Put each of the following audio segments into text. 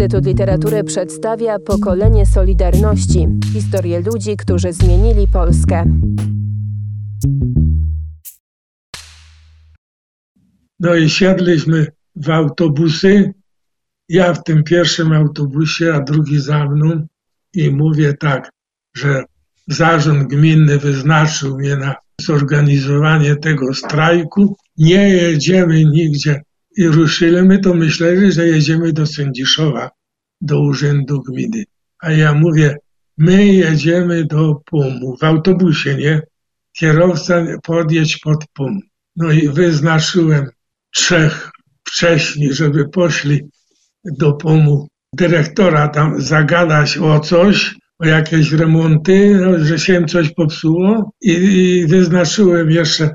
Instytut Literatury przedstawia pokolenie Solidarności historię ludzi, którzy zmienili Polskę. No i siadliśmy w autobusy. Ja w tym pierwszym autobusie, a drugi za mną. I mówię tak, że zarząd gminny wyznaczył mnie na zorganizowanie tego strajku. Nie jedziemy nigdzie. I ruszyliśmy, to myśleli, że jedziemy do Sędziszowa, do urzędu gminy. A ja mówię, my jedziemy do PUM-u w autobusie, nie? Kierowca podjedź pod PUM. No i wyznaczyłem trzech wcześniej, żeby poszli do PUM-u dyrektora tam zagadać o coś, o jakieś remonty, no, że się coś popsuło i, i wyznaczyłem jeszcze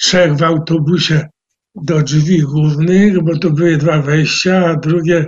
trzech w autobusie do drzwi głównych, bo to były dwa wejścia, a drugie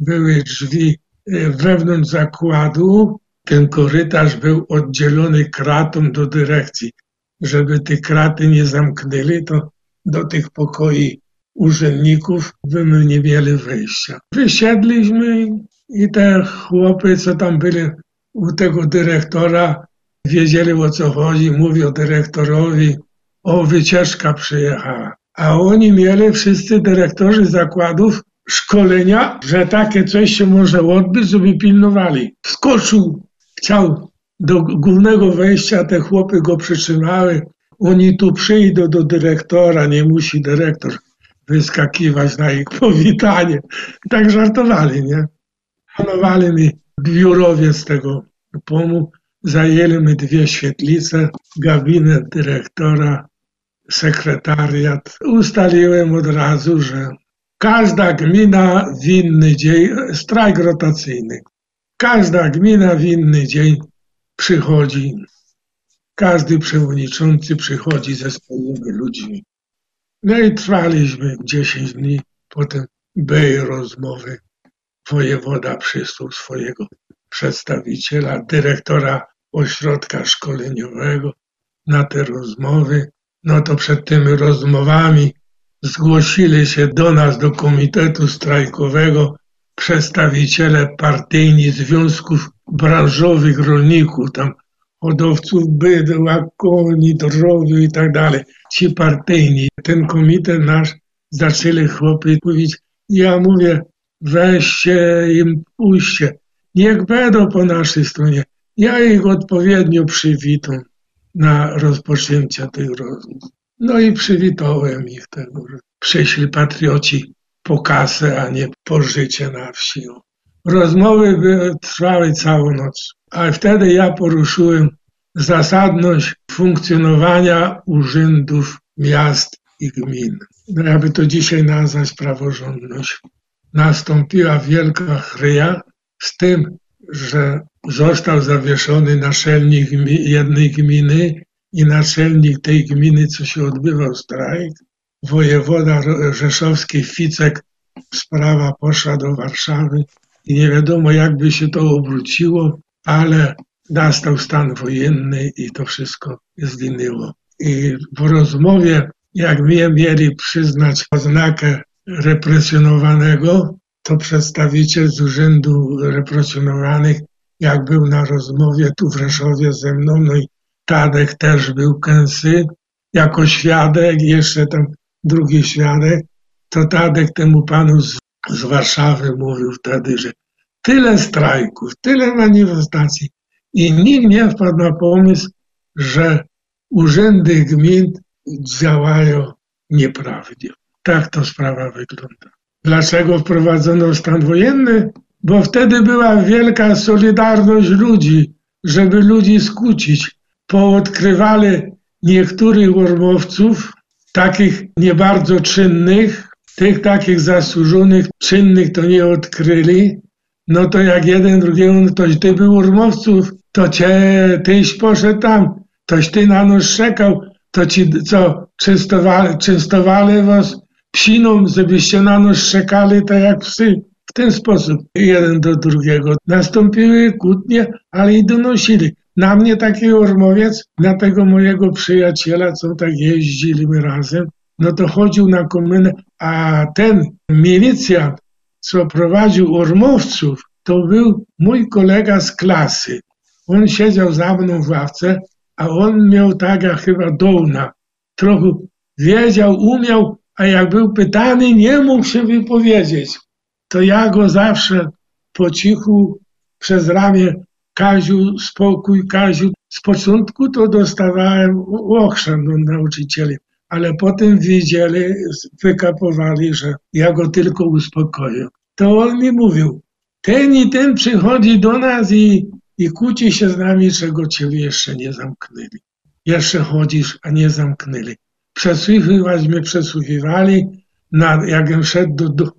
były drzwi e, wewnątrz zakładu. Ten korytarz był oddzielony kratą do dyrekcji. Żeby te kraty nie zamknęli, to do tych pokoi urzędników były niewiele wejścia. Wysiedliśmy i te chłopy, co tam byli u tego dyrektora, wiedzieli o co chodzi, mówią dyrektorowi, o wycieczka przyjechała. A oni mieli wszyscy dyrektorzy zakładów szkolenia, że takie coś się może odbyć, żeby pilnowali. Skoczył, chciał do głównego wejścia, te chłopy go przytrzymały. Oni tu przyjdą do dyrektora, nie musi dyrektor wyskakiwać na ich powitanie. Tak żartowali, nie? Planowali mi biurowiec tego pomu, zajęli mi dwie świetlice, gabinet dyrektora, sekretariat. Ustaliłem od razu, że każda gmina w inny dzień, strajk rotacyjny, każda gmina w inny dzień przychodzi, każdy przewodniczący przychodzi ze swoimi ludźmi. No i trwaliśmy 10 dni, potem były rozmowy. Wojewoda przysłał swojego przedstawiciela, dyrektora ośrodka szkoleniowego na te rozmowy no to przed tymi rozmowami zgłosili się do nas, do Komitetu Strajkowego, przedstawiciele partyjni związków branżowych rolników, tam hodowców bydła, koni, drobiu i tak dalej. Ci partyjni. Ten komitet nasz zaczęli chłopi mówić, ja mówię, weźcie im, puśćcie, niech będą po naszej stronie. Ja ich odpowiednio przywitam na rozpoczęcie tych rozmów. No i przywitałem ich tego, że przyszli patrioci po kasę, a nie po życie na wsi. Rozmowy trwały całą noc, a wtedy ja poruszyłem zasadność funkcjonowania urzędów miast i gmin. No jakby to dzisiaj nazwać praworządność. Nastąpiła wielka chryja z tym, że został zawieszony naczelnik jednej gminy i naczelnik tej gminy, co się odbywał strajk. Wojewoda rzeszowski Ficek, sprawa poszła do Warszawy i nie wiadomo jakby się to obróciło, ale nastał stan wojenny i to wszystko zginęło. I w rozmowie, jak mnie mieli przyznać oznakę represjonowanego, to przedstawiciel z Urzędu Represjonowanych, jak był na rozmowie tu w Rzeszowie ze mną, no i Tadek też był Kęsy, jako świadek, jeszcze tam drugi świadek, to Tadek temu panu z, z Warszawy mówił wtedy, że tyle strajków, tyle manifestacji i nikt nie wpadł na pomysł, że urzędy gmin działają nieprawdzie. Tak to sprawa wygląda. Dlaczego wprowadzono stan wojenny? Bo wtedy była wielka solidarność ludzi, żeby ludzi skłócić. Poodkrywali niektórych ormowców, takich nie bardzo czynnych, tych takich zasłużonych, czynnych to nie odkryli. No to jak jeden drugiego, no toś ty był ormowców, to cię, tyś poszedł tam, toś ty na nos czekał, to ci co, częstowali, częstowali was psiną, żebyście na nos szczekali tak jak psy. W ten sposób jeden do drugiego nastąpiły kłótnie, ale i donosili. Na mnie taki ormowiec, na tego mojego przyjaciela, co tak jeździliśmy razem, no to chodził na komendę, a ten milicjant, co prowadził Ormowców, to był mój kolega z klasy. On siedział za mną w ławce, a on miał tak jak chyba dołna. Trochę wiedział, umiał, a jak był pytany, nie mógł się wypowiedzieć. To ja go zawsze po cichu przez ramię Kaziu, spokój, Kaziu. Z początku to dostawałem ochrzan od nauczycieli, ale potem wiedzieli, wykapowali, że ja go tylko uspokoję. To on mi mówił, ten i ten przychodzi do nas i, i kłóci się z nami, czego ciebie jeszcze nie zamknęli. Jeszcze chodzisz, a nie zamknęli. Przesłuchiwać mnie przesłuchiwali, jakbym szedł do, do,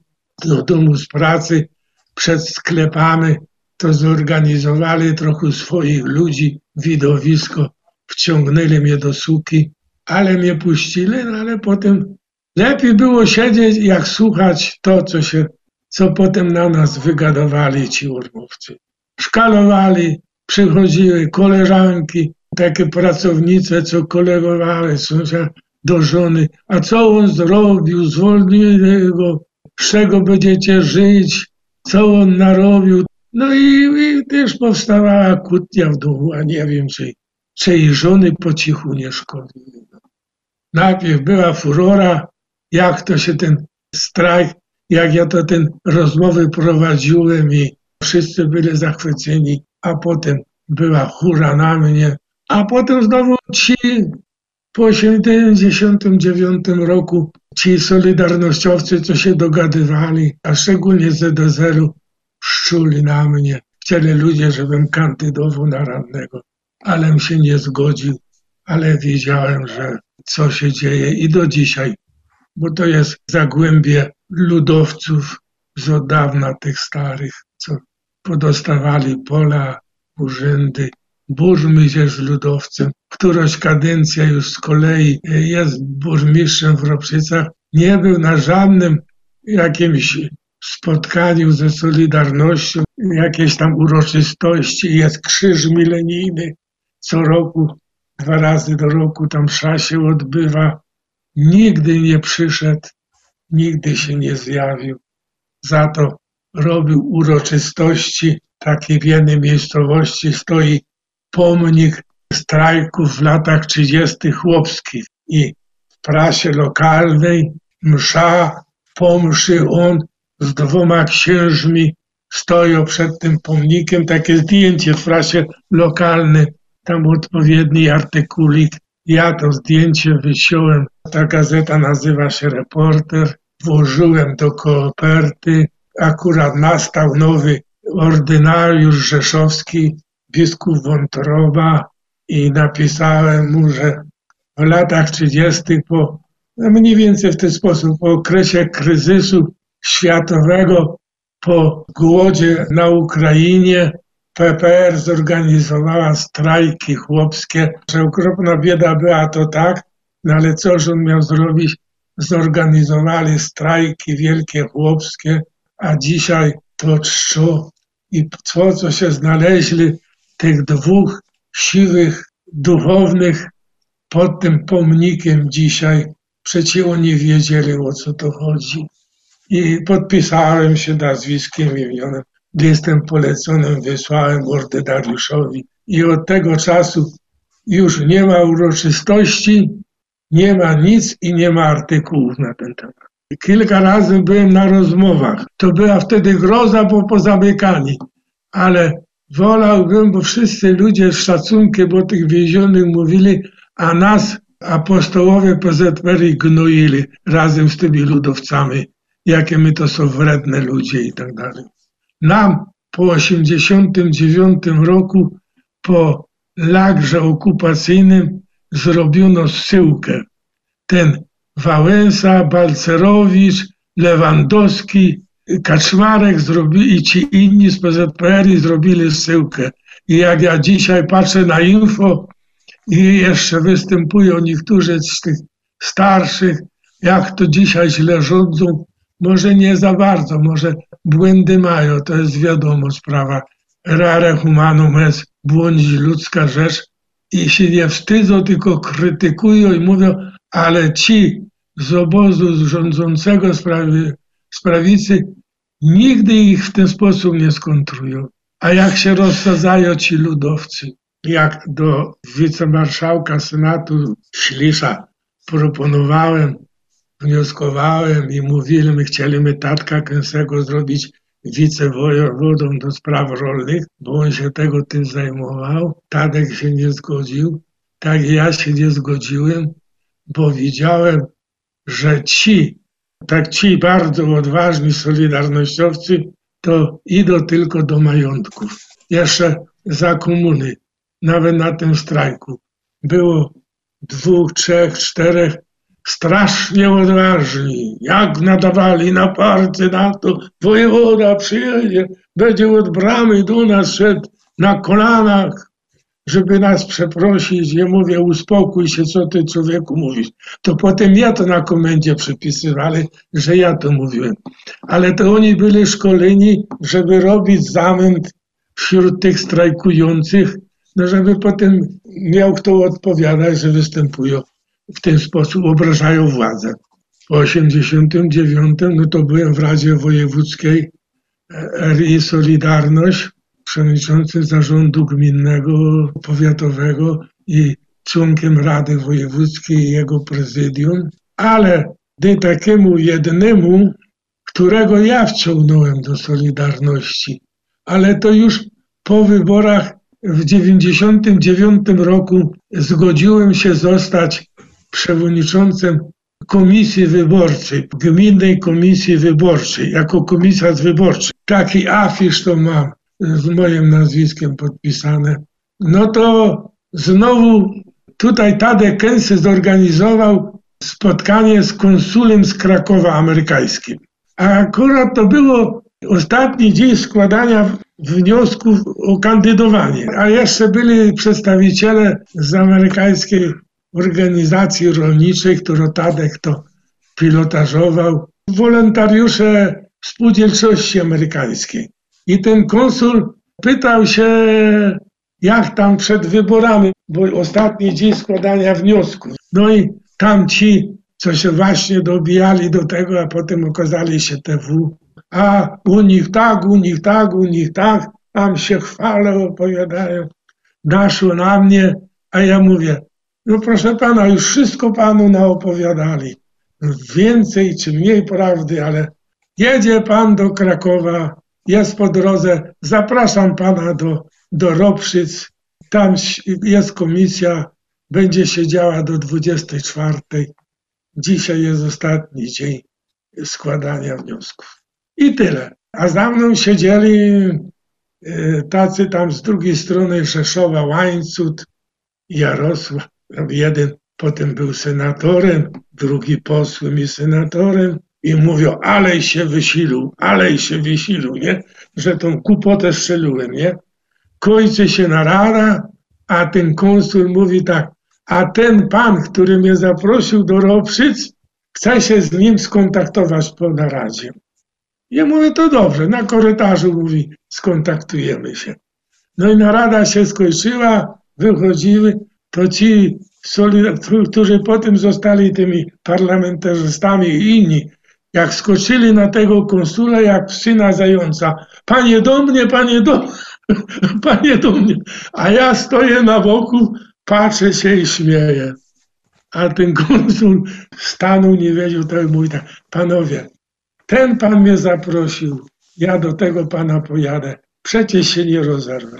do domu z pracy, przed sklepami, to zorganizowali trochę swoich ludzi, widowisko, wciągnęli mnie do suki, ale mnie puścili, no ale potem lepiej było siedzieć, jak słuchać to, co się, co potem na nas wygadowali ci urmowcy. Szkalowali, przychodziły koleżanki, takie pracownice, co kolegowały do żony. A co on zrobił? Zwolnili go. Z czego będziecie żyć? Co on narobił? No i, i też powstawała kłótnia w domu, a nie wiem, czy, czy jej żony po cichu nie szkodziły. Najpierw była furora, jak to się ten strajk, jak ja to ten rozmowy prowadziłem i wszyscy byli zachwyceni, a potem była hura na mnie, a potem znowu ci po 1989 roku ci solidarnościowcy, co się dogadywali, a szczególnie ZDZ-u, szczuli na mnie. Chcieli ludzie, żebym kandydował na radnego, alem się nie zgodził, ale wiedziałem, że co się dzieje i do dzisiaj, bo to jest zagłębie ludowców z od dawna tych starych, co podostawali pola, urzędy. Burmistrz ludowcem, któraś kadencja już z kolei jest burmistrzem w Ropszycach, nie był na żadnym jakimś spotkaniu ze Solidarnością, jakieś tam uroczystości, jest krzyż milenijny co roku, dwa razy do roku tam msza się odbywa. Nigdy nie przyszedł, nigdy się nie zjawił. Za to robił uroczystości. Takie w jednej miejscowości stoi pomnik strajków w latach 30. chłopskich i w prasie lokalnej msza, po mszy on z dwoma księżmi stoją przed tym pomnikiem, takie zdjęcie w prasie lokalnej, tam odpowiedni artykulik. Ja to zdjęcie wyciąłem, ta gazeta nazywa się Reporter, włożyłem do koperty, akurat nastał nowy ordynariusz rzeszowski, biskup Wątroba i napisałem mu, że w latach 30. po no mniej więcej w ten sposób, po okresie kryzysu światowego po głodzie na Ukrainie. PPR zorganizowała strajki chłopskie, że okropna bieda była to tak, no ale cóż on miał zrobić? Zorganizowali strajki wielkie chłopskie, a dzisiaj to czczo i to, co się znaleźli tych dwóch siwych duchownych pod tym pomnikiem dzisiaj, przecież oni wiedzieli o co to chodzi i podpisałem się nazwiskiem imionem. Jestem poleconym, wysłałem ordynariuszowi i od tego czasu już nie ma uroczystości, nie ma nic i nie ma artykułów na ten temat. Kilka razy byłem na rozmowach. To była wtedy groza, bo pozamykani. Ale wolałbym, bo wszyscy ludzie z szacunkiem o tych więzionych mówili, a nas apostołowie PZPR gnoili razem z tymi ludowcami jakie my to są wredne ludzie i tak dalej. Nam po 89 roku, po lagrze okupacyjnym zrobiono zsyłkę. Ten Wałęsa, Balcerowicz, Lewandowski, Kaczmarek zrobili i ci inni z PZPR zrobili zsyłkę. I jak ja dzisiaj patrzę na info i jeszcze występują niektórzy z tych starszych, jak to dzisiaj źle rządzą, może nie za bardzo, może błędy mają, to jest wiadomo sprawa. Rare humanum est, błądzi ludzka rzecz i się nie wstydzą, tylko krytykują i mówią, ale ci z obozu rządzącego z prawicy nigdy ich w ten sposób nie skontrują. A jak się rozsadzają ci ludowcy, jak do wicemarszałka Senatu Ślisza proponowałem, wnioskowałem i mówili, my chcieliśmy tatka Kęsego zrobić wicewojewodą do spraw rolnych, bo on się tego tym zajmował. Tadek się nie zgodził, tak ja się nie zgodziłem, bo widziałem, że ci, tak ci bardzo odważni solidarnościowcy, to idą tylko do majątków. Jeszcze za komuny, nawet na tym strajku, było dwóch, trzech, czterech strasznie odważni. Jak nadawali na parcie na to, wojewoda przyjedzie, będzie od bramy do nas szedł na kolanach, żeby nas przeprosić. Ja mówię, uspokój się, co ty człowieku mówisz. To potem ja to na komendzie przypisywali, że ja to mówiłem. Ale to oni byli szkoleni, żeby robić zamęt wśród tych strajkujących, no żeby potem miał kto odpowiadać, że występują w ten sposób, obrażają władzę. Po 89 no to byłem w Radzie Wojewódzkiej RI Solidarność, przewodniczącym zarządu gminnego, powiatowego i członkiem Rady Wojewódzkiej i jego prezydium, ale gdy takiemu jednemu, którego ja wciągnąłem do Solidarności, ale to już po wyborach w 99 roku zgodziłem się zostać przewodniczącym Komisji Wyborczej, Gminnej Komisji Wyborczej, jako komisarz wyborczy. Taki afisz to mam z moim nazwiskiem podpisane. No to znowu tutaj Tadek Kęsy zorganizował spotkanie z konsulem z Krakowa amerykańskim. A akurat to było ostatni dzień składania wniosków o kandydowanie, a jeszcze byli przedstawiciele z amerykańskiej organizacji rolniczej, którą Tadek to pilotażował, wolontariusze spółdzielczości amerykańskiej. I ten konsul pytał się, jak tam przed wyborami, bo ostatni dzień składania wniosków. No i tam ci, co się właśnie dobijali do tego, a potem okazali się TW, a u nich tak, u nich tak, u nich tak, tam się chwalą, opowiadają. Naszło na mnie, a ja mówię, no proszę pana, już wszystko panu naopowiadali. Więcej czy mniej prawdy, ale jedzie pan do Krakowa, jest po drodze, zapraszam pana do, do Ropszyc, tam jest komisja, będzie siedziała do 24. Dzisiaj jest ostatni dzień składania wniosków. I tyle. A za mną siedzieli y, tacy tam z drugiej strony Rzeszowa, Łańcut, Jarosław, jeden potem był senatorem, drugi posłem i senatorem i mówią, ale się wysilił, ale się wysilił, nie? Że tą kupotę strzeliłem, nie? Kończy się narada, a ten konsul mówi tak, a ten pan, który mnie zaprosił do Ropszyc, chce się z nim skontaktować po naradzie. Ja mówię, to dobrze, na korytarzu mówi, skontaktujemy się. No i narada się skończyła, wychodziły, to ci, którzy potem zostali tymi parlamentarzystami i inni, jak skoczyli na tego konsula, jak syna zająca. Panie do mnie, panie do panie do mnie. A ja stoję na boku, patrzę się i śmieję. A ten konsul stanął, nie wiedział, to mówi tak, panowie, ten pan mnie zaprosił, ja do tego pana pojadę, przecież się nie rozerwę.